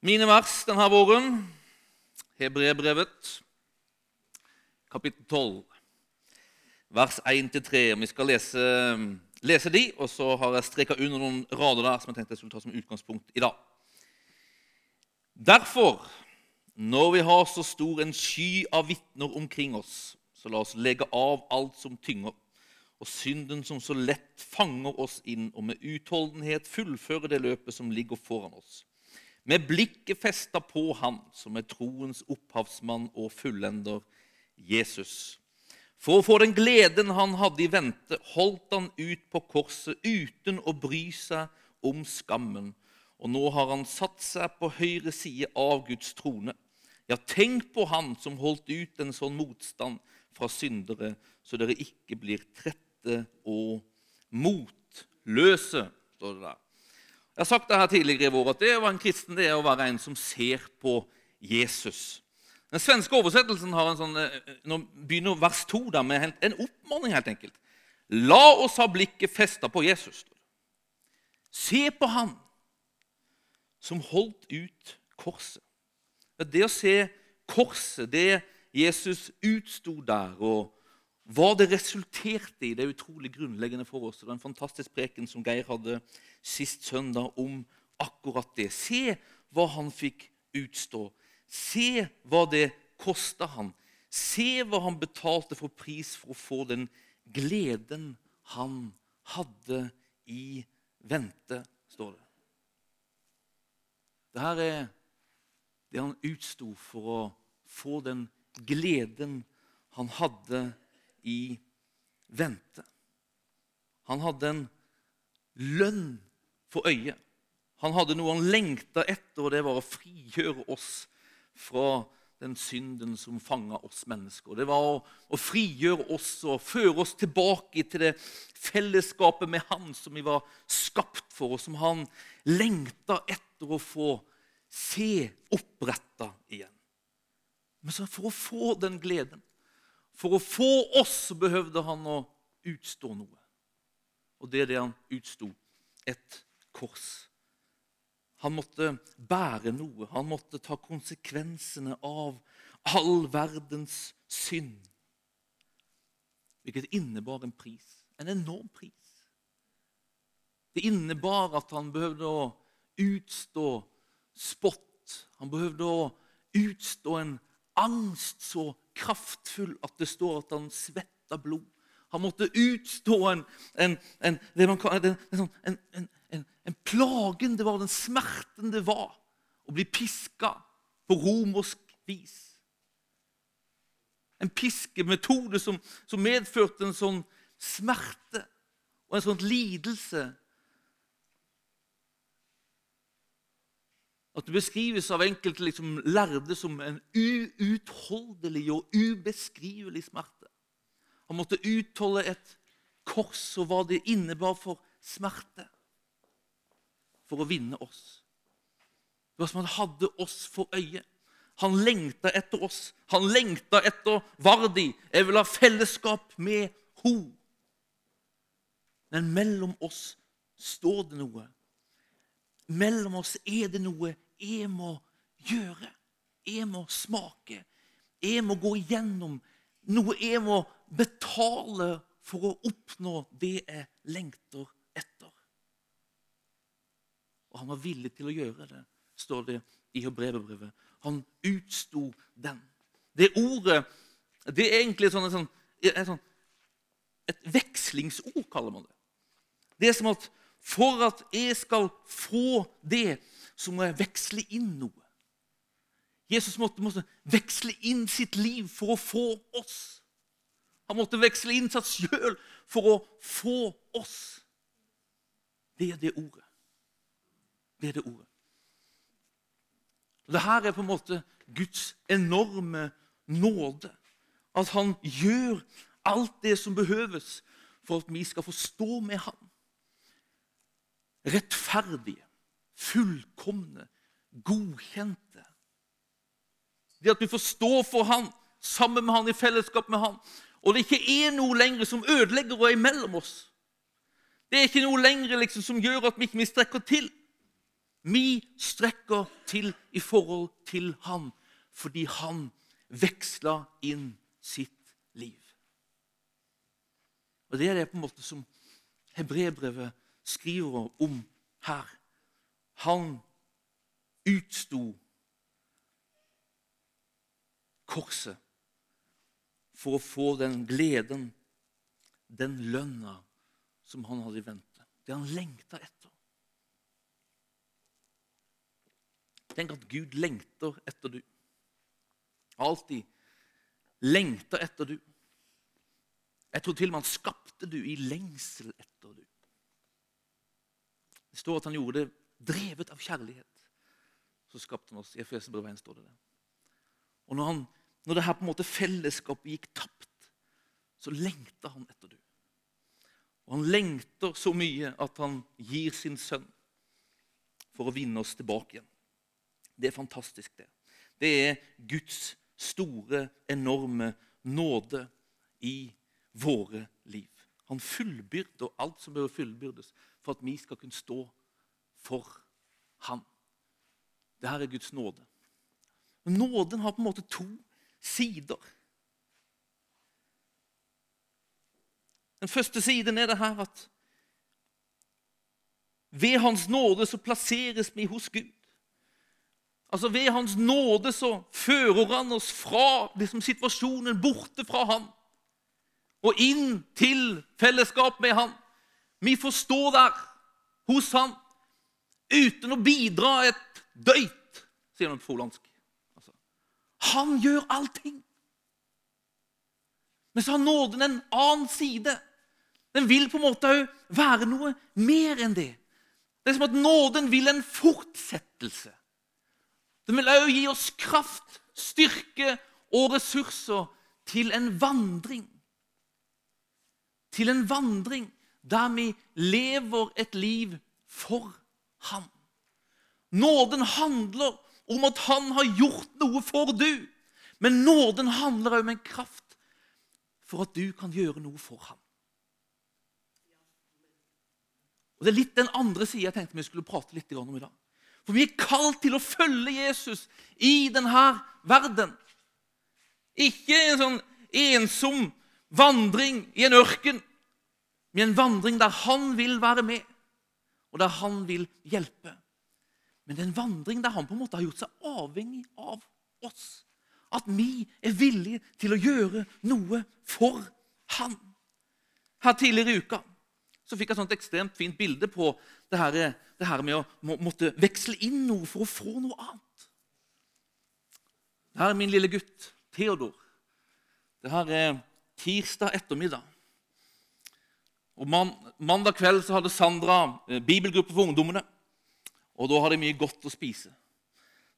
Mine vers denne våren, Hebrebrevet, kapittel 12, vers 1-3. Vi skal lese, lese de, og så har jeg streka under noen rader der som jeg tenkte jeg skulle ta som utgangspunkt i dag. Derfor, når vi har så stor en sky av vitner omkring oss, så la oss legge av alt som tynger, og synden som så lett fanger oss inn, og med utholdenhet fullføre det løpet som ligger foran oss med blikket festa på Han som er troens opphavsmann og fullender, Jesus. For å få den gleden han hadde i vente, holdt han ut på korset uten å bry seg om skammen. Og nå har han satt seg på høyre side av Guds trone. Ja, tenk på han som holdt ut en sånn motstand fra syndere, så dere ikke blir trette og motløse, står det der. Jeg har sagt det her tidligere i vår at det å være en kristen det er å være en som ser på Jesus. Den svenske oversettelsen har en sånn, eh, nå begynner vers 2 der med en oppfordring. helt enkelt. La oss ha blikket festa på Jesus. Se på han som holdt ut korset. Det å se korset, det Jesus utsto der, og hva det resulterte i, det er utrolig grunnleggende for oss. Det er en fantastisk preken som Geir hadde sist søndag om akkurat det. Se hva han fikk utstå. Se hva det kosta han. Se hva han betalte for pris for å få den gleden han hadde i vente, står det. Dette er det han utsto for å få den gleden han hadde i vente. Han hadde en lønn for øyet. Han hadde noe han lengta etter, og det var å frigjøre oss fra den synden som fanga oss mennesker. Det var å, å, frigjøre oss og føre oss tilbake til det fellesskapet med Han som vi var skapt for, og som Han lengta etter å få se oppretta igjen. Men for å få den gleden, for å få oss, behøvde han å utstå noe. Og det er det han utsto. Et kors. Han måtte bære noe. Han måtte ta konsekvensene av all verdens synd. Hvilket innebar en pris. En enorm pris. Det innebar at han behøvde å utstå spott. Han behøvde å utstå en angst så kraftfull at det står at han svetta blod. Han måtte utstå en, en, en, sånn, en, en plagen det var, den smerten det var å bli piska på romersk vis. En piskemetode som, som medførte en sånn smerte og en sånn lidelse At det beskrives av enkelte liksom, lærde som en uutholdelig og ubeskrivelig smerte. Han måtte utholde et kors og hva det innebar for smerte for å vinne oss. Det var som han hadde oss for øye. Han lengta etter oss. Han lengta etter Vardi. Jeg vil ha fellesskap med ho. Men mellom oss står det noe. Mellom oss er det noe jeg må gjøre. Jeg må smake. Jeg må gå igjennom noe jeg må betale for å oppnå det jeg lengter etter. og han var villig til å gjøre det, står det i Hebreverbrevet. Han utsto den. Det ordet det er egentlig sånn, sånn, sånn, et vekslingsord, kaller man det. Det er som at for at jeg skal få det, så må jeg veksle inn noe. Jesus måtte, måtte veksle inn sitt liv for å få oss. Han måtte veksle inn seg sjøl for å få oss. Det er det ordet. Det er det ordet. Dette er på en måte Guds enorme nåde. At han gjør alt det som behøves for at vi skal forstå med ham. Rettferdige, fullkomne, godkjente. Det at vi stå for Han, sammen med Han, i fellesskap med Han, Og det ikke er noe lenger som ødelegger og er mellom oss. Det er ikke noe lenger liksom, som gjør at vi ikke strekker til. vi strekker til i forhold til han, fordi han veksla inn sitt liv. Og Det er det på en måte som hebreerbrevet skriver om her. Han utsto korset for å få den gleden, den lønna, som han hadde i vente. Det han lengta etter. Tenk at Gud lengter etter du. Alltid lengter etter du. Jeg tror til og med han skapte du i lengsel etter du. Det står at han gjorde det drevet av kjærlighet. Så skapte han oss. I Efeserbrevet står det det. Og når, han, når det her på en måte fellesskapet gikk tapt, så lengta han etter du. Og han lengter så mye at han gir sin sønn for å vinne oss tilbake igjen. Det er fantastisk, det. Det er Guds store, enorme nåde i våre liv. Han fullbyrder alt som bør fullbyrdes for at vi skal kunne stå for ham. Dette er Guds nåde. Nåden har på en måte to sider. Den første siden er det her at ved Hans nåde så plasseres vi hos Gud. Altså Ved Hans nåde så fører han oss fra liksom, situasjonen borte fra Han og inn til fellesskap med Han. Vi får stå der hos Han uten å bidra et døyt, sier han på frolandsk. Altså, han gjør allting. Men så har nåden en annen side. Den vil på en måte òg være noe mer enn det. Det er som at nåden vil en fortsettelse. Den vil òg gi oss kraft, styrke og ressurser til en vandring. Til en vandring der vi lever et liv for ham. Nåden handler om at han har gjort noe for du. Men nåden handler òg om en kraft for at du kan gjøre noe for ham. Og Det er litt den andre sida jeg tenkte vi skulle prate litt om i dag. For vi er kalt til å følge Jesus i denne verden. Ikke en sånn ensom vandring i en ørken, men en vandring der han vil være med og der han vil hjelpe. Men det er en vandring der han på en måte har gjort seg avhengig av oss. At vi er villige til å gjøre noe for han. Her tidligere i uka så fikk jeg et ekstremt fint bilde på det her, det her med å må, måtte veksle inn noe for å få noe annet. Det her er min lille gutt, Theodor. Det her er tirsdag ettermiddag. Og Mandag kveld så hadde Sandra eh, bibelgruppe for ungdommene. Og da hadde de mye godt å spise.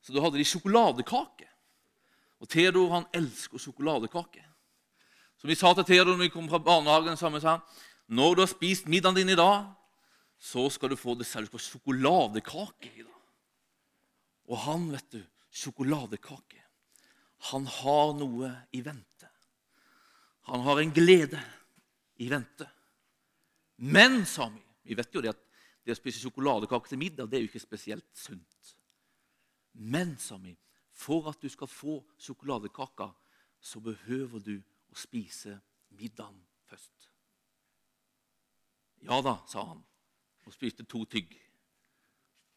Så da hadde de sjokoladekake. Og Theodor han elsker sjokoladekake. Så vi sa til Theodor når vi kom fra barnehagen, sa han, når du har spist middagen din i dag, så skal du få dessert på sjokoladekake i dag. Og han, vet du, sjokoladekake, han har noe i vente. Han har en glede i vente. Men, sa vi Vi vet jo det at det å spise sjokoladekake til middag det er jo ikke spesielt sunt. Men, sa vi, for at du skal få sjokoladekaka, så behøver du å spise middagen først. Ja da, sa han og spiste to tygg.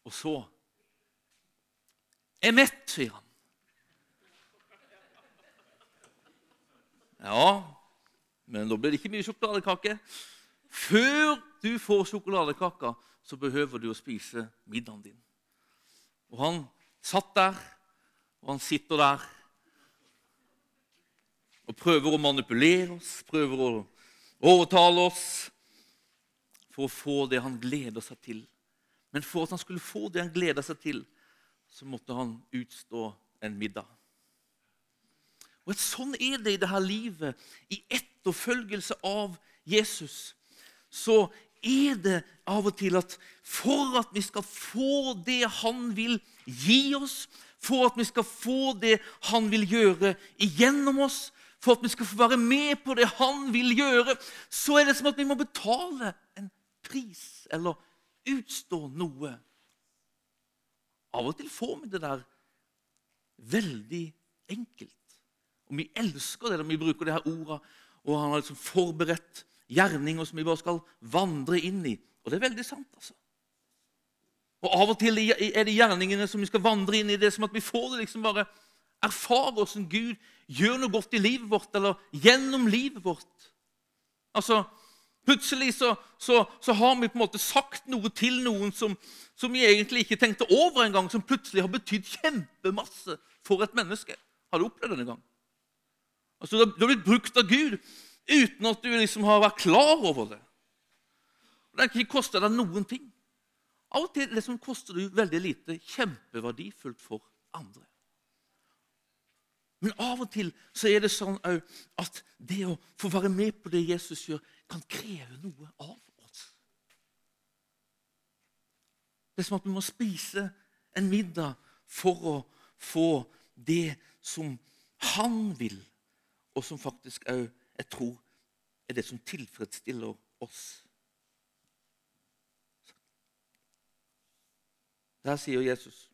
Og så er mett, sier han. Ja, men da blir det ikke mye sjokoladekake. Før du får sjokoladekaka, så behøver du å spise middagen din. Og han satt der, og han sitter der og prøver å manipulere oss, prøver å overtale oss for å få det han gleder seg til. Men for at han skulle få det han gleder seg til, så måtte han utstå en middag. Og Sånn er det i dette livet, i etterfølgelse av Jesus så er det av og til at for at vi skal få det han vil gi oss, for at vi skal få det han vil gjøre igjennom oss, for at vi skal få være med på det han vil gjøre, så er det som at vi må betale en pris eller utstå noe. Av og til får vi det der veldig enkelt. Og vi elsker det når vi bruker det her ordet, og han har liksom forberedt gjerninger som vi bare skal vandre inn i. Og det er veldig sant, altså. Og Av og til er det gjerningene som vi skal vandre inn i, det er som at vi får det liksom bare erfare hvordan Gud gjør noe godt i livet vårt, eller gjennom livet vårt. Altså, Plutselig så, så, så, har vi på en måte sagt noe til noen som, som vi egentlig ikke tenkte over engang, som plutselig har betydd kjempemasse for et menneske. Har du opplevd det en gang? Altså, Du har blitt brukt av Gud uten at du liksom har vært klar over det. Det har ikke kosta deg noen ting. Av og til liksom som koster du veldig lite, kjempeverdifullt for andre. Men av og til så er det sånn at det å få være med på det Jesus gjør, kan kreve noe av oss. Det er som at vi må spise en middag for å få det som han vil, og som faktisk òg jeg tror er det som tilfredsstiller oss. Der sier Jesus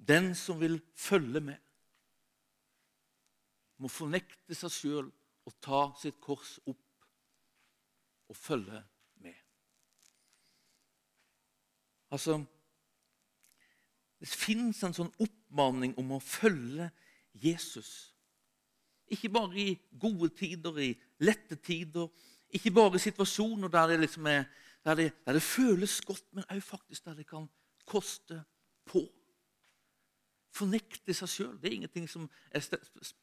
den som vil følge med, må fornekte seg sjøl og ta sitt kors opp og følge med. Altså Det fins en sånn oppmaning om å følge Jesus. Ikke bare i gode tider, i lette tider, ikke bare i situasjoner der det, liksom er, der det, der det føles godt, men òg faktisk der det kan koste på fornekte seg sjøl. Det er ingenting som er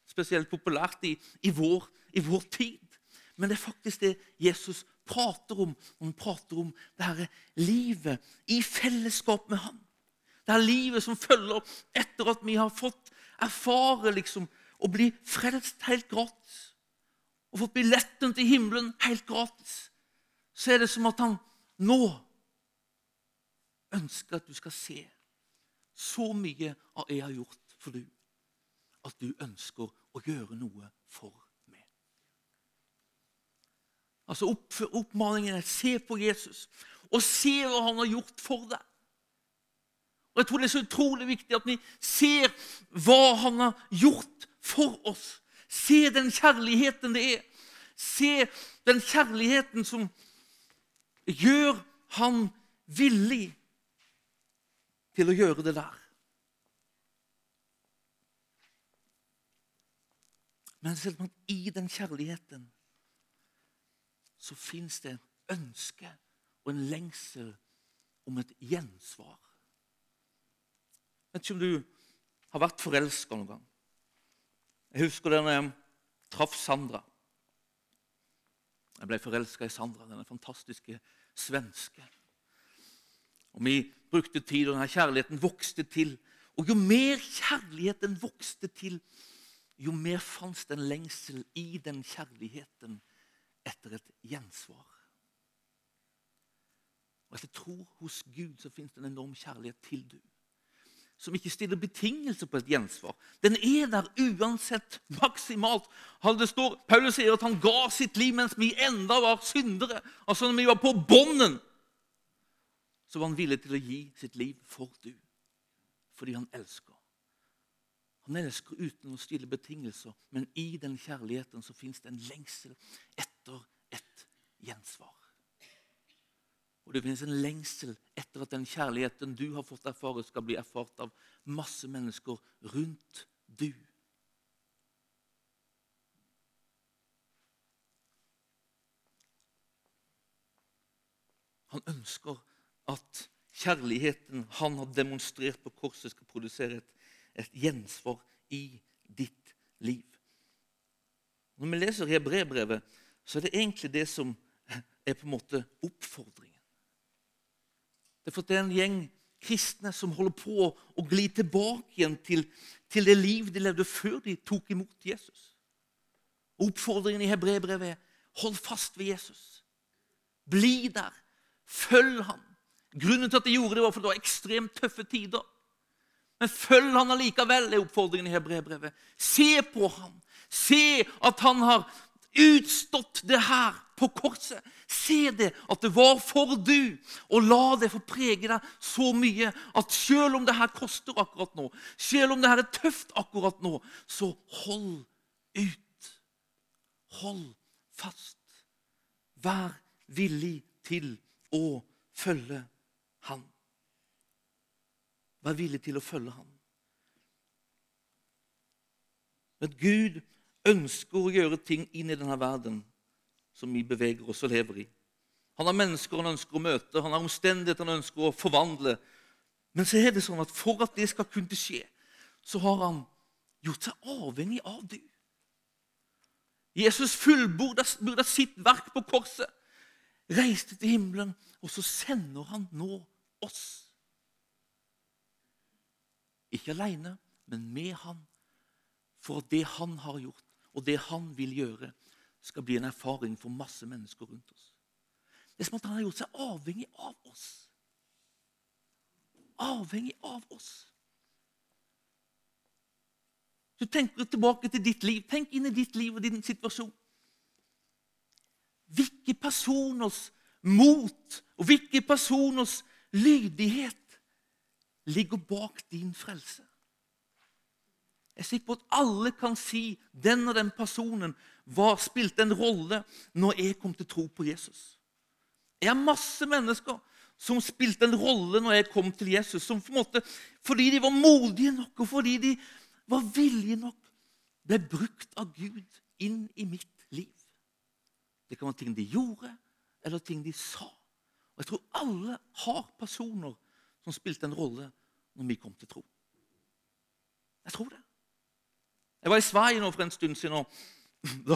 spesielt populært i, i, vår, i, vår, tid. Men det er faktisk det Jesus prater om. Han prater om det her livet i fellesskap med ham. Det er livet som følger etter at vi har fått erfare liksom, å bli frelst helt gratis. Og fått billetten til himmelen helt gratis. Så er det som at han nå ønsker at du skal se så mye av jeg har gjort for du, at du ønsker å gjøre noe for meg. Altså Oppmaningen er se på Jesus og se hva han har gjort for deg. Og Jeg tror det er så utrolig viktig at vi ser hva han har gjort for oss. Se den kjærligheten det er. Se den kjærligheten som gjør han villig til å gjøre det der. Men selv om i den kjærligheten så fins det en ønske og en lengsel om et gjensvar. Jeg vet ikke om du har vært forelska noen gang. Jeg husker da jeg traff Sandra. Jeg ble forelska i Sandra, denne fantastiske svenske. Og Vi brukte tid, og denne kjærligheten vokste til. Og jo mer kjærligheten vokste til, jo mer fantes det en lengsel i den kjærligheten etter et gjensvar. Og Jeg tror hos Gud så finnes det en enorm kjærlighet til du, som ikke stiller betingelser på et gjensvar. Den er der uansett maksimalt. Det står, Paulus sier at han ga sitt liv mens vi enda var syndere. Altså når vi var på bånden så var han villig til å gi sitt liv for du, fordi han elsker. Han elsker uten å stille betingelser, men i den kjærligheten så fins det en lengsel etter et gjensvar. Og det finnes en lengsel etter at den kjærligheten du har fått erfare, skal bli erfart av masse mennesker rundt du. Han ønsker at kjærligheten han har demonstrert på korset, skal produsere et, et gjensvar i ditt liv. Når vi leser Hebrebrevet, så er det egentlig det som er på en måte oppfordringen. Det er for det er en gjeng kristne som holder på å gli tilbake igjen til, til det liv de levde før de tok imot Jesus. Oppfordringen i hebreerbrevet er hold fast ved Jesus. Bli der. Følg ham. Grunnen til at de gjorde det, var for det var ekstremt tøffe tider. Men følg han allikevel, er oppfordringen i hebreerbrevet. Se på ham. Se at han har utstått det her på korset. Se det, at det var for du, og la det få prege deg så mye at selv om det her koster akkurat nå, selv om det her er tøft akkurat nå, så hold ut. Hold fast. Vær villig til å følge Han. Vær villig til å følge Han. Men Gud ønsker å gjøre ting inn i denne verden som vi beveger oss og lever i. Han har mennesker han ønsker å møte, han har omstendigheter han ønsker å forvandle. Men så er det sånn at for at det skal kunne skje, så har han gjort seg avhengig av du. Jesus fullborda sitt verk på korset, reiste til himmelen, og så sender han nå oss. Ikke alene, men med han, for det han har gjort, og det han vil gjøre, skal bli en erfaring for masse mennesker rundt oss. Det er som at han har gjort seg avhengig av oss. Avhengig av oss. Du tenker tilbake til ditt liv. Tenk inn i ditt liv og din situasjon. Hvilke personers mot og hvilke personers lydighet ligger bak din frelse? Jeg er sikker på at alle kan si den og den personen var, spilte en rolle når jeg kom til tro på Jesus. Jeg har masse mennesker som spilte en rolle når jeg kom til Jesus. Som på en måte, fordi de var modige nok, og fordi de var villige nok, ble brukt av Gud inn i mitt liv. Det kan være ting de gjorde, eller ting de sa. Og Jeg tror alle har personer som spilte en rolle når vi kom til tro. Jeg tror det. Jeg var i Sverige nå for en stund siden. og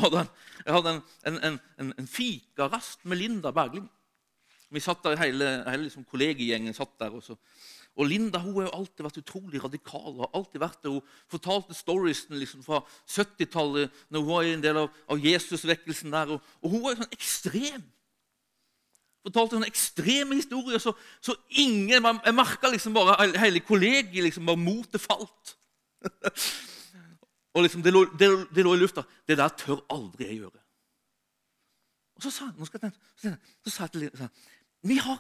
hadde jeg hadde en, en, en, en fikarast med Linda Bergling. Vi satt der, Hele, hele liksom kollegegjengen satt der. Også. og Linda hun har jo alltid vært utrolig radikal. har alltid vært der. Hun fortalte storiesen liksom fra 70-tallet, når hun var en del av, av Jesusvekkelsen der. Og, og, hun var jo sånn ekstrem. Fortalte sånne ekstreme historier, så, så ingen Jeg merka liksom bare hele kollegiet liksom bare motet falt. Og liksom, det, lå, det, det, lå, i lufta. Det der tør aldri jeg gjøre. Og så sa, skal jeg, tenke, så sa jeg til Linn Vi har,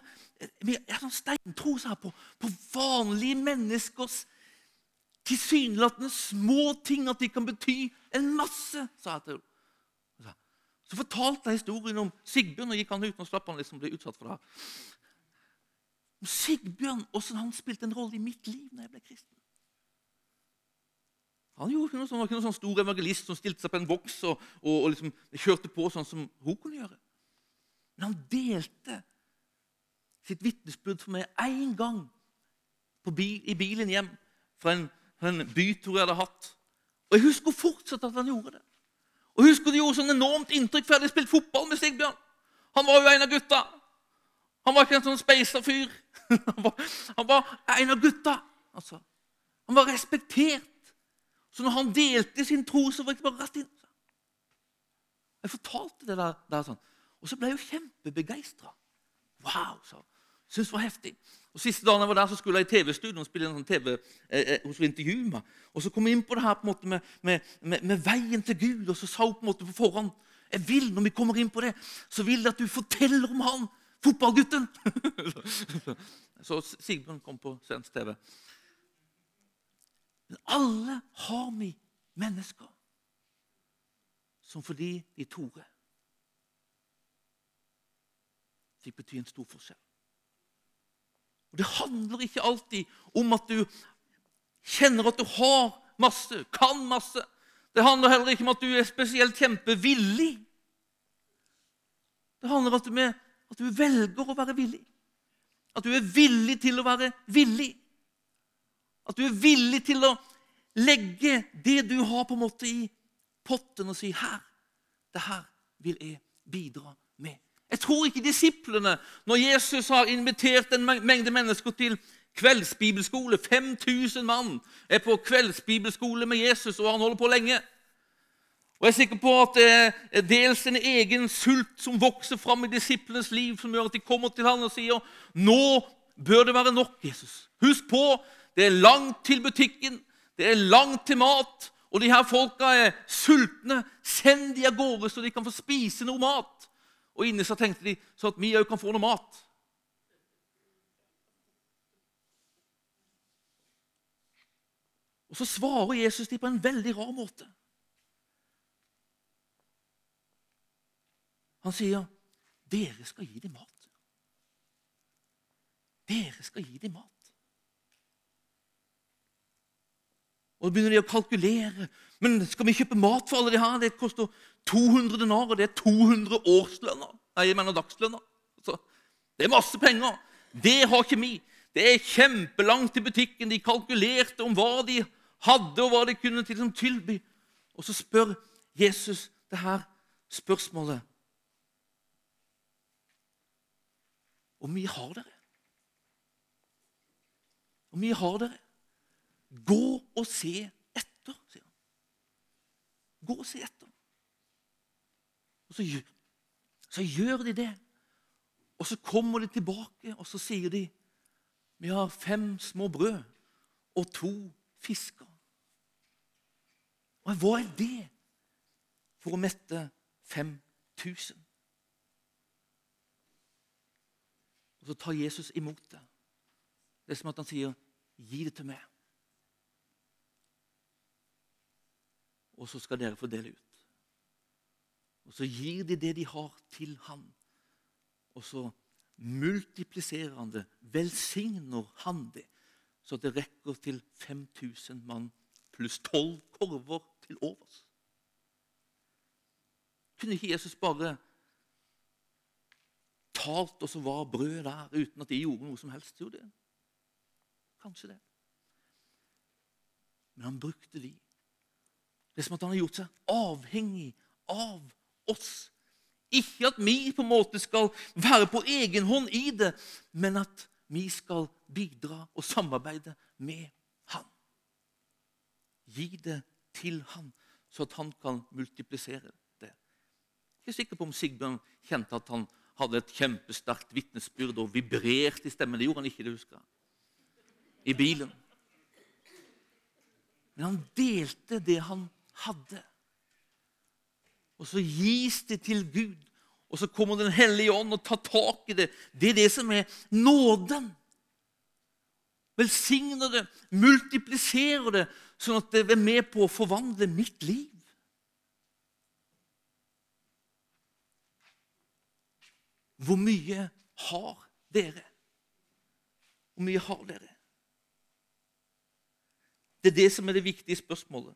vi har sånn steintro på, på vanlige menneskers tilsynelatende små ting, at de kan bety en masse, sa jeg til henne. Så fortalte jeg historien om Sigbjørn, og gikk han ut og slapp han liksom bli utsatt for det. her. Sigbjørn, åssen han spilte en rolle i mitt liv når jeg ble kristen. Han gjorde ikke noe, var ikke noen sånn stor evangelist som stilte seg på en voks og, og, og liksom kjørte på sånn som hun kunne gjøre. Men han delte sitt vitnesbyrd for meg én gang bil, i bilen hjem fra en, en bytur jeg hadde hatt. Og Jeg husker fortsatt at han gjorde det. Og jeg husker Det gjorde sånn enormt inntrykk, for jeg hadde spilt fotball med Sigbjørn. Han var jo en av gutta. Han var ikke en sånn speisa fyr. Han var, han var en av gutta. Altså. Han var respektert. Så når han delte sin tro, så var jeg bare rett inn. Jeg fortalte det der, der sånn. Og så ble jeg jo kjempebegeistra. Wow! så. Syns det var heftig. Og Siste dagen jeg var der, så skulle jeg i TV-studio og spille en sånn TV, eh, hun intervjue meg. Og så kom jeg inn på det her på en måte med, med, med, med, veien til Gud, og så sa hun på en måte på forhånd jeg vil, Når vi kommer inn på det, så vil jeg at du forteller om han, fotballgutten. så Sigbjørn kom på svensk TV. Men alle har vi mennesker som fordi de torde, fikk bety en stor forskjell. Og Det handler ikke alltid om at du kjenner at du har masse, kan masse. Det handler heller ikke om at du er spesielt kjempevillig. Det handler om at du velger å være villig. At du er villig til å være villig. At du er villig til å legge det du har, på en måte i potten og si her, det her vil jeg bidra med. Jeg tror ikke disiplene, når Jesus har invitert en mengde mennesker til kveldsbibelskole 5000 mann er på kveldsbibelskole med Jesus, og han holder på lenge. Og Jeg er sikker på at det er dels en egen sult som vokser fram i disiplenes liv, som gjør at de kommer til ham og sier nå bør det være nok, Jesus. Husk på det er langt til butikken, det er langt til mat, Og de her folka er sultne. Send de av gårde, så de kan få spise noe mat. Og inni så tenkte de så at vi òg kan få noe mat. Og så svarer Jesus dem på en veldig rar måte. Han sier, 'Dere skal gi dem mat.' Dere skal gi dem mat. Og så begynner de å kalkulere. Men skal vi kjøpe mat for alle de her? Det koster 200 denarer. Det er 200 årslønner. Nei, jeg mener dagslønner. Altså, det er masse penger. Det har ikke vi. Det er kjempelangt til butikken. De kalkulerte om hva de hadde, og hva de kunne til, liksom tilby. Og så spør Jesus det her spørsmålet Hvor mye har dere? Hvor mye har dere? Gå og se etter, sier han. Gå og se etter. Og så, så gjør de det. Og så kommer de tilbake, og så sier de vi har fem små brød og to fisker. Og hva er det for å mette 5000? Og så tar Jesus imot det. Det er som at han sier, 'Gi det til meg.' Og så skal dere få dele ut. Og så gir de det de har, til han. Og så multipliserer han det, velsigner han det, så det rekker til 5000 mann pluss tolv korver til overs. Kunne ikke Jesus bare talt, og så var brød der uten at de gjorde noe som helst? Jo, det. Kanskje det. Men han brukte de. Det er som at han har gjort seg avhengig av oss. Ikke at vi på en måte skal være på egen hånd i det, men at vi skal bidra og samarbeide med han. Gi det til han, så at han kan multiplisere det. Jeg er ikke sikker på om Sigbjørn kjente at han hadde et kjempesterkt vitnesbyrd og vibrerte i stemmen. Det gjorde han ikke, det husker jeg. I bilen. Men han delte det han hadde. Og så gis det til Gud. Og så kommer Den hellige ånd og tar tak i det. Det er det som er nåden. Velsigner det, multipliserer det, sånn at det er med på å forvandle mitt liv. Hvor mye har dere? Hvor mye har dere? Det er det som er det viktige spørsmålet.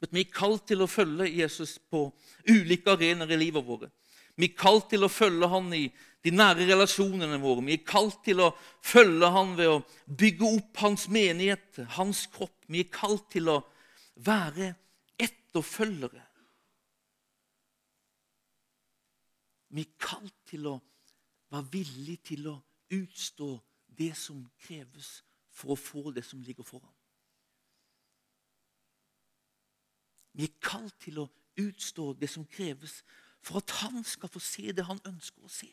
At vi er kalt til å følge Jesus på ulike arenaer i livet vårt. Vi er kalt til å følge han i de nære relasjonene våre. Vi er kalt til å følge han ved å bygge opp hans menighet, hans kropp. Vi er kalt til å være etterfølgere. Vi er kalt til å være villige til å utstå det som kreves for å få det som ligger foran. Vi er kalt til å utstå det som kreves for at han skal få se det han ønsker å se.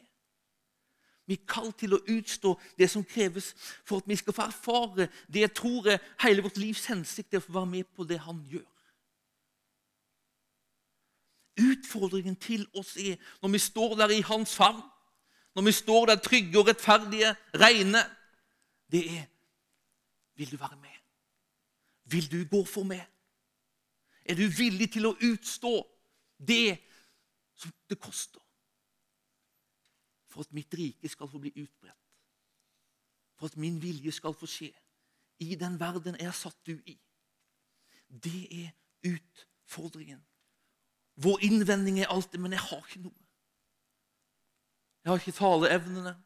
Vi er kalt til å utstå det som kreves for at vi skal få erfare det jeg tror er hele vårt livs hensikt, er å få være med på det han gjør. Utfordringen til oss er, når vi står der i hans favn, når vi står der trygge og rettferdige, reine, det er Vil du være med? Vil du gå for meg? Er du villig til å utstå det som det koster? For at mitt rike skal få bli utbredt. For at min vilje skal få skje i den verden jeg er satt du i. Det er utfordringen. Vår innvending er alltid 'men jeg har ikke noe'. Jeg har ikke taleevnene.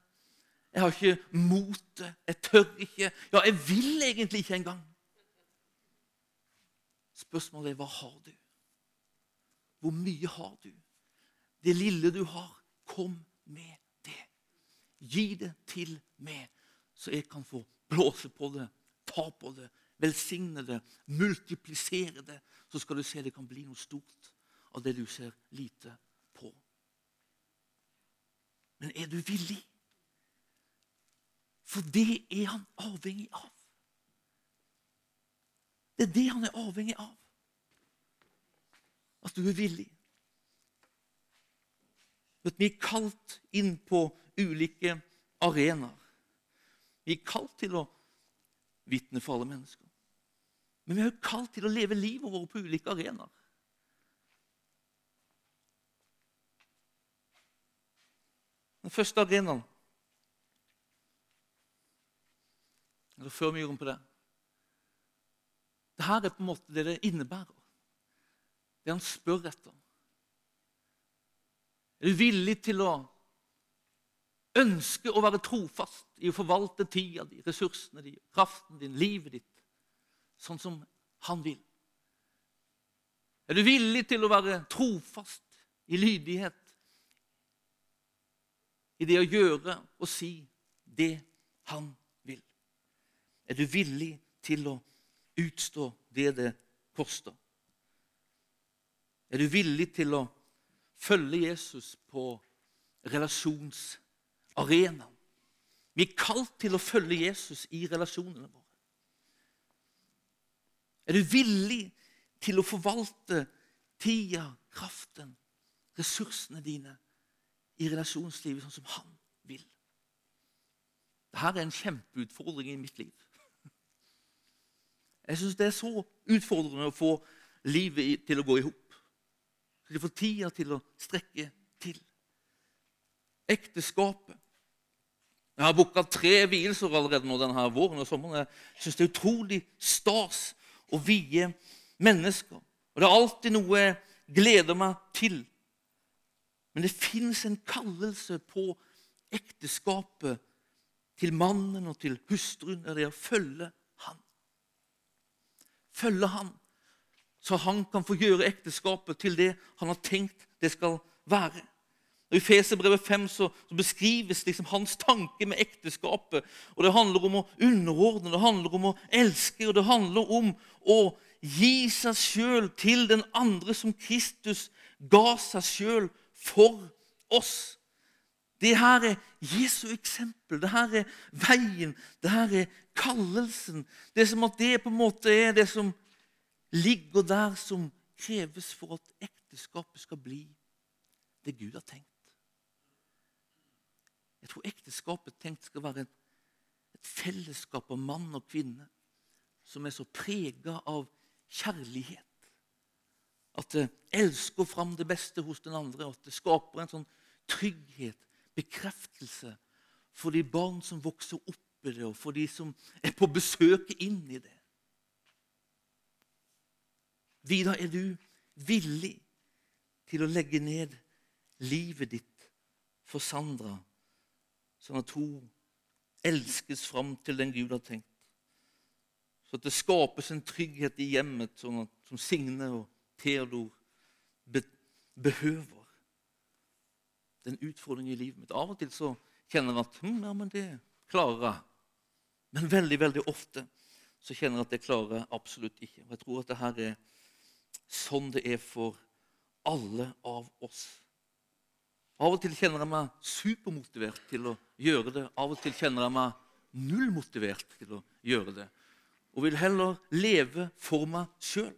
Jeg har ikke motet. Jeg tør ikke. Ja, jeg vil egentlig ikke engang. Spørsmålet er hva har du? Hvor mye har du? Det lille du har, kom med det. Gi det til meg, så jeg kan få blåse på det, ta på det, velsigne det, multiplisere det. Så skal du se det kan bli noe stort av det du ser lite på. Men er du villig? For det er han avhengig av. Det er det han er avhengig av. At du er villig. At vi er kalt inn på ulike arenaer. Vi er kalt til å vitne for alle mennesker. Men vi er også kalt til å leve livet vårt på ulike arenaer. Den første arenaen Eller før vi gjorde om på det Dette er på en måte det det innebærer. Det han spør etter. Er du villig til å ønske å være trofast i å forvalte tida di, ressursene dine, kraften din, livet ditt, sånn som han vil? Er du villig til å være trofast i lydighet i det å gjøre og si det han vil? Er du villig til å utstå det det koster? Er du villig til å følge Jesus på relasjonsarenaen? Vi er kalt til å følge Jesus i relasjonene våre. Er du villig til å forvalte tida, kraften, ressursene dine i relasjonslivet sånn som han vil. Dette er en kjempeutfordring i mitt liv. Jeg syns det er så utfordrende å få livet til å gå i hop. Få tida til å strekke til. Ekteskapet. Jeg har booka tre vielser allerede nå denne våren og sommeren. Jeg syns det er utrolig stas å vie mennesker. Og det er alltid noe jeg gleder meg til. Men det fins en kallelse på ekteskapet til mannen og til hustruen. Det er å følge. Følge han, så han kan få gjøre ekteskapet til det han har tenkt det skal være. I Feserbrevet 5 så, så beskrives liksom hans tanke med ekteskapet. og Det handler om å underordne, det handler om å elske, og det handler om å gi seg sjøl til den andre som Kristus ga seg sjøl for oss. Det her er Jesu eksempel. Det her er veien. Det her er kallelsen. Det er som at det på en måte er det som ligger der, som kreves for at ekteskapet skal bli det Gud har tenkt. Jeg tror ekteskapet tenkt skal være et, fellesskap av mann og kvinne som er så prega av kjærlighet at det elsker fram det beste hos den andre. At det skaper en sånn trygghet, bekreftelse, for de barn som vokser opp i det, og for de som er på besøk inn i det. Vidar, er du villig til å legge ned livet ditt for Sandra, sånn at hun elskes fram til den Gud har tenkt? Så at det skapes en trygghet i hjemmet, sånn at, som Signe og Theodor be er en utfordring i livet mitt. Av og til så kjenner jeg at hm, ja, men det klarer jeg. Men veldig veldig ofte så kjenner jeg at det klarer jeg absolutt ikke. Og Jeg tror at det her er sånn det er for alle av oss. Av og til kjenner jeg meg supermotivert til å gjøre det. Av og til kjenner jeg meg nullmotivert til å gjøre det. Og vil heller leve for meg sjøl.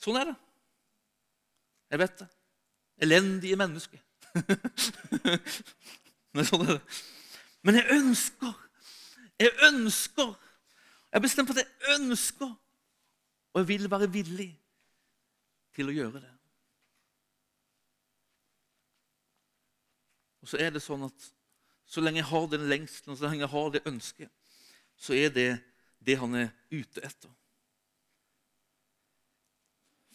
Sånn er det. Jeg vet det. Elendige mennesker. Men sånn er. Men jeg ønsker, jeg ønsker Jeg har bestemt at jeg ønsker, og jeg vil være villig til å gjøre det. Og så er det sånn at så lenge jeg har den lengselen, så lenge jeg har det ønsket, så er det det han er ute etter.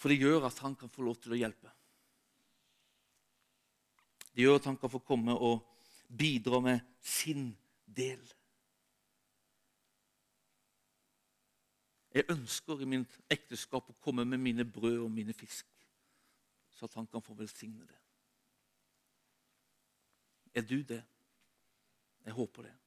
For det gjør at han kan få lov til å hjelpe. Det gjør at han kan få komme og bidra med sin del. Jeg ønsker i mitt ekteskap å komme med mine brød og mine fisk, så at han kan få velsigne det. Er du det? Jeg håper det.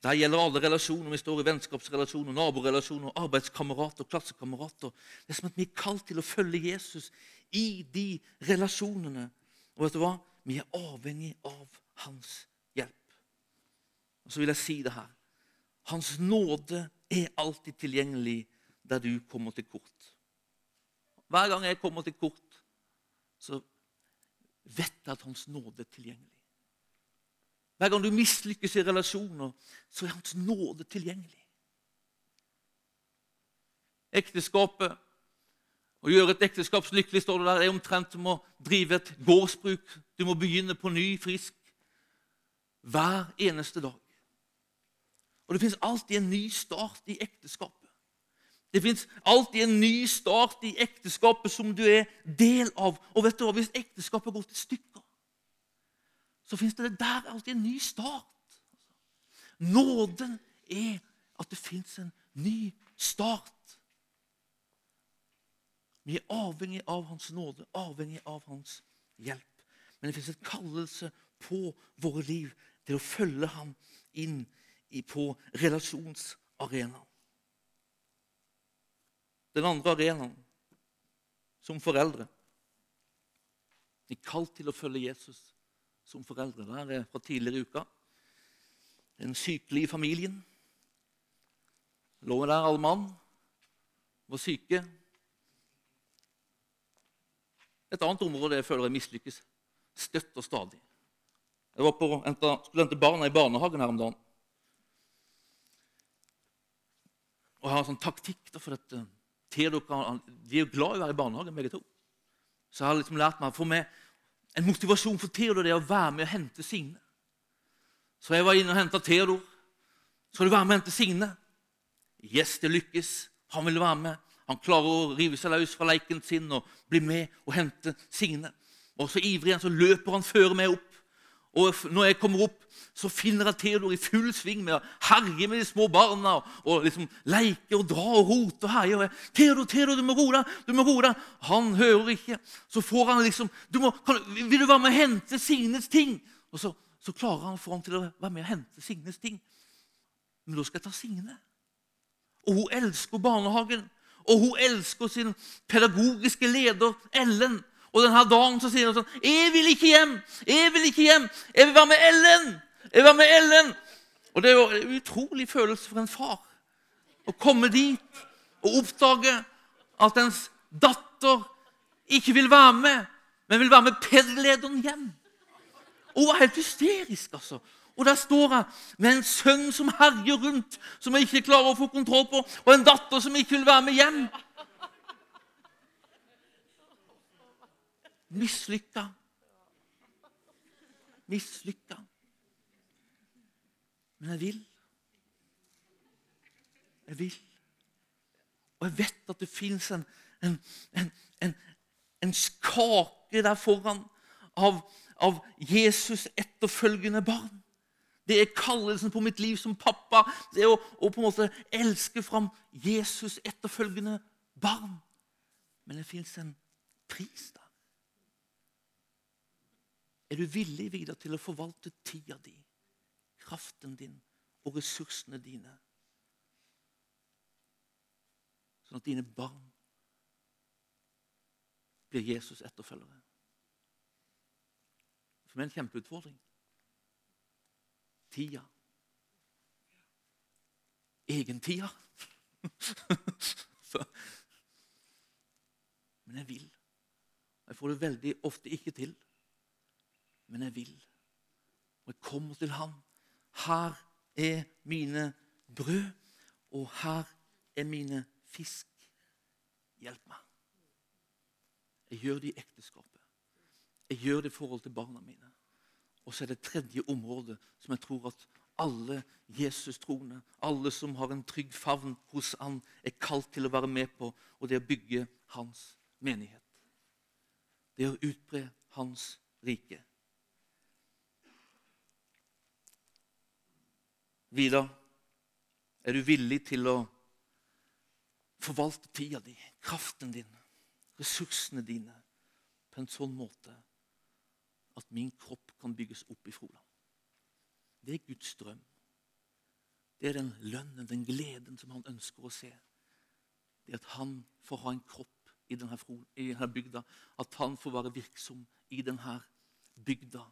Det gjelder alle relasjoner. Vi står i vennskapsrelasjoner, naborelasjoner, arbeidskamerater, klassekamerater. Det er som at vi er kalt til å følge Jesus i de relasjonene. Og vet du hva? Vi er avhengig av hans hjelp. Og så vil jeg si det her. Hans nåde er alltid tilgjengelig der du kommer til kort. Hver gang jeg kommer til kort, så vet jeg at Hans nåde er tilgjengelig. Hver gang du mislykkes i relasjoner, så er Hans nåde tilgjengelig. Ekteskapet Å gjøre et ekteskap lykkelig står det der, er omtrent som å drive et gårdsbruk. Du må begynne på ny, frisk, hver eneste dag. Og det fins alltid en ny start i ekteskapet. Det fins alltid en ny start i ekteskapet som du er del av. Og vet du hva, hvis ekteskapet går til stykker, så fins det der alltid en ny start. Nåden er at det fins en ny start. Vi er avhengig av Hans nåde, avhengig av Hans hjelp. Men det fins en kallelse på våre liv til å følge Ham inn på relasjonsarenaen. Den andre arenaen, som foreldre. Er kalt til å følge Jesus som foreldre. der er fra tidligere i uka. sykelig i familien. Lå der alle mann, var syke, et annet område jeg føler jeg mislykkes støtt og stadig. Jeg var på, skulle hente barna i barnehagen her om dagen. Og jeg har en sånn taktikk for at Theodor De er jo glad i å være i barnehagen, begge to. Så jeg har liksom lært meg å få med en motivasjon for Theodor det er å være med og hente Signe. Så jeg var inne og henta Theodor. Skal du være med og hente Signe? Yes, det lykkes. Han vil være med. Han klarer å rive seg løs fra leiken sin og bli med og hente Signe. Og så ivrig han, så løper han før meg opp. Og når jeg kommer opp, så finner jeg Theodor i full sving med å herje med de små barna og liksom leke og dra og rote og herje. Og jeg, 'Theodor, Theodor, du må roe deg!' du må roe deg. Han hører ikke. Så får han liksom du må, kan, 'Vil du være med og hente Signes ting?' Og så, så klarer han å få ham til å være med og hente Signes ting. Men da skal jeg ta Signe. Og hun elsker barnehagen. Og hun elsker sin pedagogiske leder Ellen. Og denne dagen så sier han sånn 'Jeg vil ikke hjem! Jeg vil ikke hjem! Jeg vil være med Ellen!' Jeg vil være med Ellen! Og Det er jo en utrolig følelse for en far å komme dit og oppdage at ens datter ikke vil være med, men vil være med pedlederen hjem. Og hun var helt hysterisk, altså. Og der står jeg med en sønn som herjer rundt, som jeg ikke klarer å få kontroll på, og en datter som ikke vil være med hjem. Mislykka. Mislykka. Men jeg vil. Jeg vil. Og jeg vet at det fins en, en, en, en, skake der foran av, av Jesus etterfølgende barn. Det er kallelsen på mitt liv som pappa. Det er å, å på en måte elske fram Jesus etterfølgende barn. Men det fins en pris der. Er du villig videre til å forvalte tida di, kraften din og ressursene dine, sånn at dine barn blir Jesus etterfølgere? For meg er en kjempeutfordring tida. Egentida. Men jeg vil. Jeg får det veldig ofte ikke til. Men jeg vil. Og jeg kommer til ham. Her er mine brød, og her er mine fisk. Hjelp meg. Jeg gjør det i ekteskapet. Jeg gjør det i forhold til barna mine. Og så er det tredje området som jeg tror at alle Jesus-troende, alle som har en trygg favn hos han, er kalt til å være med på, og det er å bygge hans menighet. Det er å utbre hans rike. Vidar, er du villig til å forvalte tida di, kraften din, ressursene dine på en sånn måte at min kropp kan bygges opp i Froland. Det er Guds drøm. Det er den lønnen, den gleden som han ønsker å se. Det at han får ha en kropp i denne, i denne bygda. At han får være virksom i denne bygda.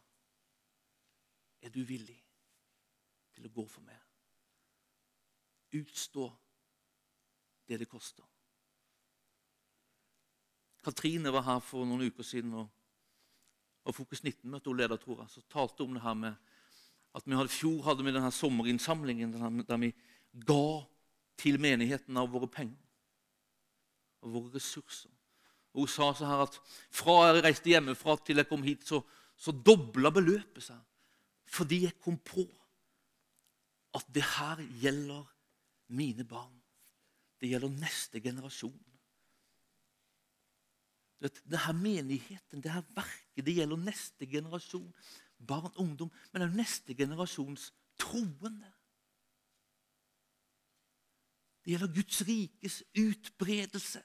Er du villig til å gå for meg? Utstå det det koster. Katrine var her for noen uker siden og, og Fokus 19-møtet hun leder, tror jeg, så talte om det her med at vi hadde, fjor hadde vi denne sommerinnsamlingen denne, der vi ga til menigheten av våre penger og våre ressurser. Og Hun sa så her at fra jeg reiste hjemmefra til jeg kom hit, så, så dobla beløpet seg. Fordi jeg kom på at det her gjelder mine barn. Det gjelder neste generasjon. Vet, det her menigheten, det her verket, det gjelder neste generasjon. Barn, ungdom, men det er neste generasjons troende. Det gjelder Guds rikes utbredelse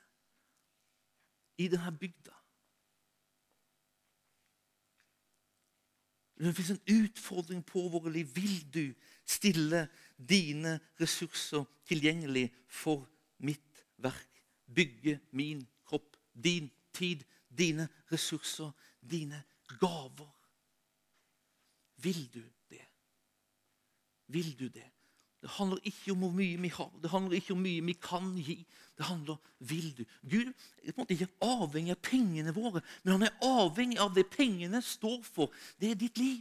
i denne bygda. Det fins en utfordring på våre liv. Vil du stille dine ressurser tilgjengelig for mitt verk? Bygge min kropp, din tid, dine ressurser, dine gaver. Vil du det? Vil du det? Det handler ikke om hvor mye vi har, det handler ikke om hvor mye vi kan gi. Det handler vil du. Gud er på en måte ikke avhengig av pengene våre, men han er avhengig av det pengene står for. Det er ditt liv.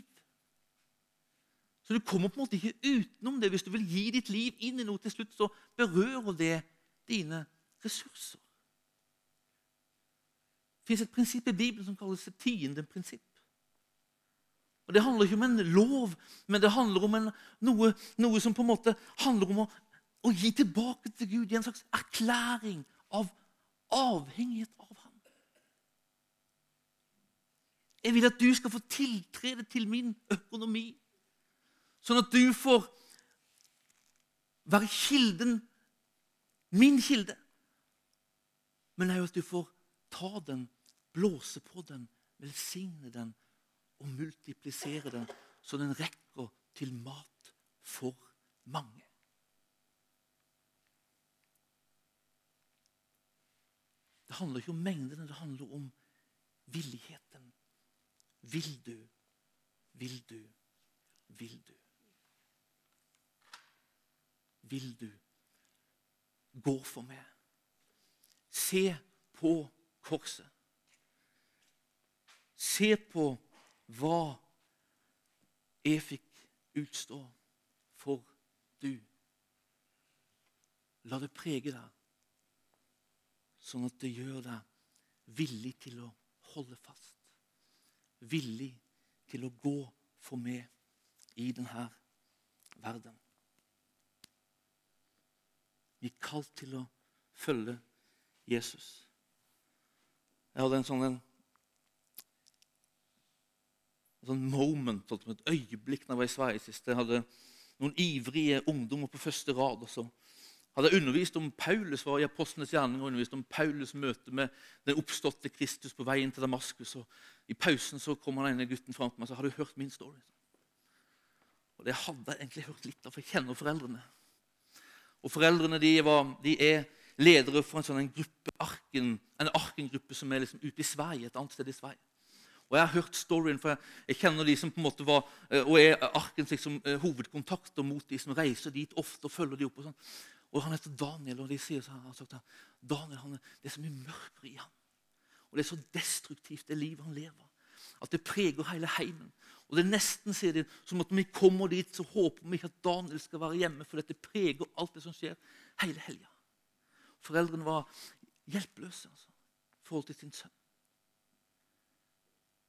Så du kommer på en måte ikke utenom det. Hvis du vil gi ditt liv inn i noe til slutt, så berører det dine ressurser. Det fins et prinsipp i Bibelen som kalles et tiende prinsipp. Og Det handler ikke om en lov, men det handler om en, noe, noe, som på en måte handler om å, å, gi tilbake til Gud i en slags erklæring av avhengighet av ham. Jeg vil at du skal få tiltrede til min økonomi, sånn at du får være kilden, min kilde, men òg at du får ta den, blåse på den, velsigne den og multiplisere den så den rekker til mat for mange. Det handler ikke om mengdene, det handler om villigheten. Vil du, vil du, vil du? Vil du gå for meg? Se på korset. Se på hva jeg fikk utstå for du. La det prege deg, sånn at det gjør deg villig til å holde fast. Villig til å gå for meg i denne verden. Vi er kalt til å følge Jesus. Jeg hadde en sånn en sånn moment, et øyeblikk da jeg var i Sverige sist. Jeg hadde noen ivrige ungdommer på første rad. og så hadde jeg undervist om Paulus var i apostlenes gjerning og undervist om Paulus' møte med den oppståtte Kristus på veien til Damaskus. og I pausen så kom han ene gutten fram til meg og sa har du hørt min story. Og Det hadde jeg egentlig hørt litt av, for jeg kjenner foreldrene. Og Foreldrene de, var, de er ledere for en sånn gruppe arken, en arkengruppe som er liksom ute i Sverige, et annet sted i Sverige. Og Jeg har hørt storyen, for jeg kjenner de som på en måte var, eh, og er arkens liksom, eh, hovedkontakter mot de som reiser dit ofte og følger de opp. Og sånn. Og Han heter Daniel, og de sier så, har sagt, Daniel, han, det er så mye mørkere i ham. Og Det er så destruktivt, det livet han lever, at det preger hele heimen. Og det er nesten sier de, som at når vi kommer dit, så håper vi ikke at Daniel skal være hjemme, for dette preger alt det som skjer hele helga. Foreldrene var hjelpeløse altså, i forhold til sin sønn.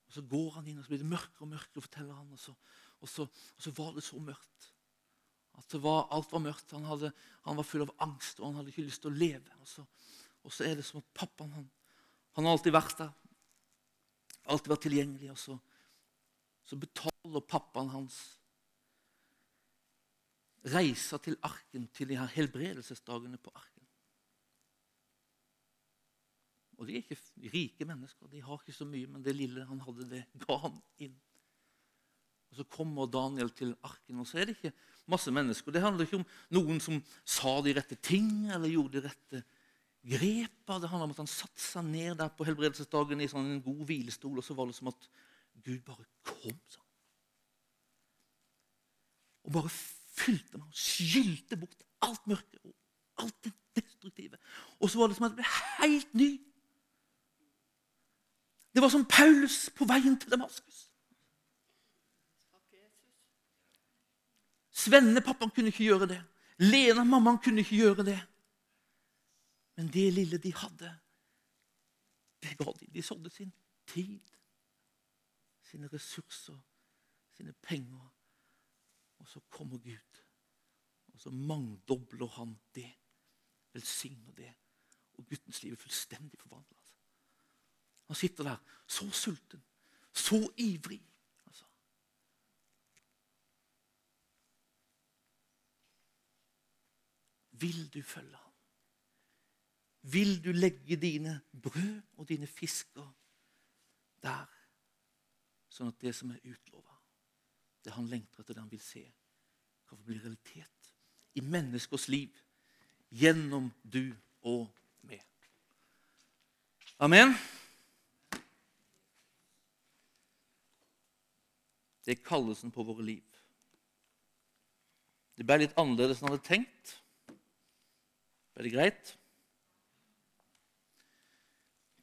Og Så går han inn, og så blir det mørkere og mørkere, forteller han. Og så, og så, og så var det så mørkt. At var, alt var mørkt. Han, hadde, han, var full av angst, og han hadde ikke lyst til å leve. Og så, og så er det som at pappaen han, han har alltid vært der. Alltid vært tilgjengelig. Og så, så betaler pappaen hans reiser til arken til de her helbredelsesdagene på arken. Og de er ikke rike mennesker. De har ikke så mye, men det lille han hadde, det ga han inn. Og Så kommer Daniel til arken, og så er det ikke masse mennesker. Det handler ikke om noen som sa de rette ting eller gjorde de rette grepa. det handler om at han satte seg ned der på helbredelsesdagen i sånn en god hvilestol, og så var det som at Gud bare kom. sånn. Og bare fylte meg og skylte bort alt mørket og alt det destruktive. Og så var det som at jeg ble helt ny. Det var som Paulus på veien til Damaskus. Svennepappaen kunne ikke gjøre det. Lena, mammaen, kunne ikke gjøre det. Men det lille de hadde, det ga de. De sådde sin tid, sine ressurser, sine penger. Og så kommer Gud, og så mangdobler han det. Velsigner det. Og guttens liv er fullstendig forvandla. Han sitter der så sulten, så ivrig. Altså. Vil du følge ham? Vil du legge dine brød og dine fisker der, sånn at det som er utlova, det han lengter etter, det han vil se, kan få bli realitet i menneskers liv gjennom du og meg. Amen. Det er kallelsen på våre liv. Det ble litt annerledes enn han hadde tenkt. Ble det greit?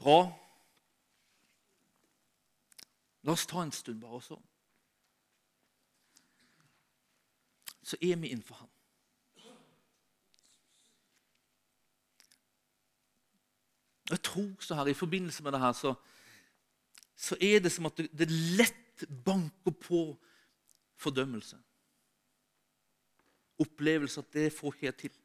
Bra. La oss ta en stund bare også. Så er vi innenfor Han. Jeg tror så her, I forbindelse med det her så, så er det som at det, det lett banker på fordømmelse. Opplevelse at det får helt til.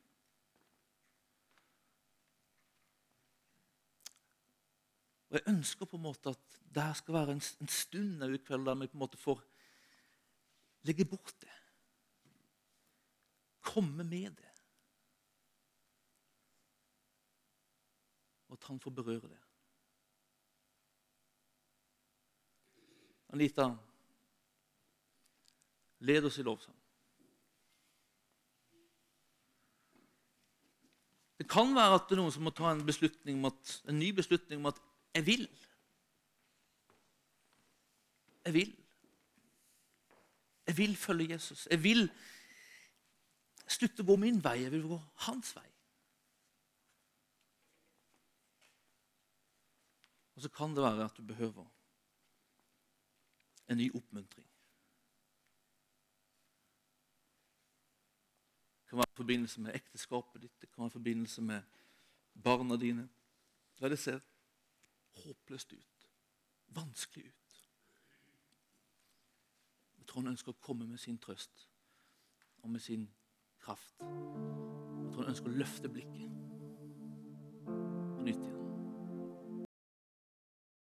Jeg ønsker på en måte at det skal være en, en stund i kveld der vi på en måte får legge bort det. Komme med det. Og at han får berøre det. Anita, led oss i lovsang. Det kan være at det er noen som må ta en, beslutning om at, en ny beslutning om at 'jeg vil'. Jeg vil. Jeg vil følge Jesus. Jeg vil slutte å gå min vei. Jeg vil gå hans vei. Og så kan det være at du behøver en ny oppmuntring. Det kan være i forbindelse med ekteskapet ditt, det kan være i forbindelse med barna dine. Der det ser håpløst ut, vanskelig ut. Jeg tror han ønsker å komme med sin trøst og med sin kraft. Jeg tror han ønsker å løfte blikket på nytt igjen.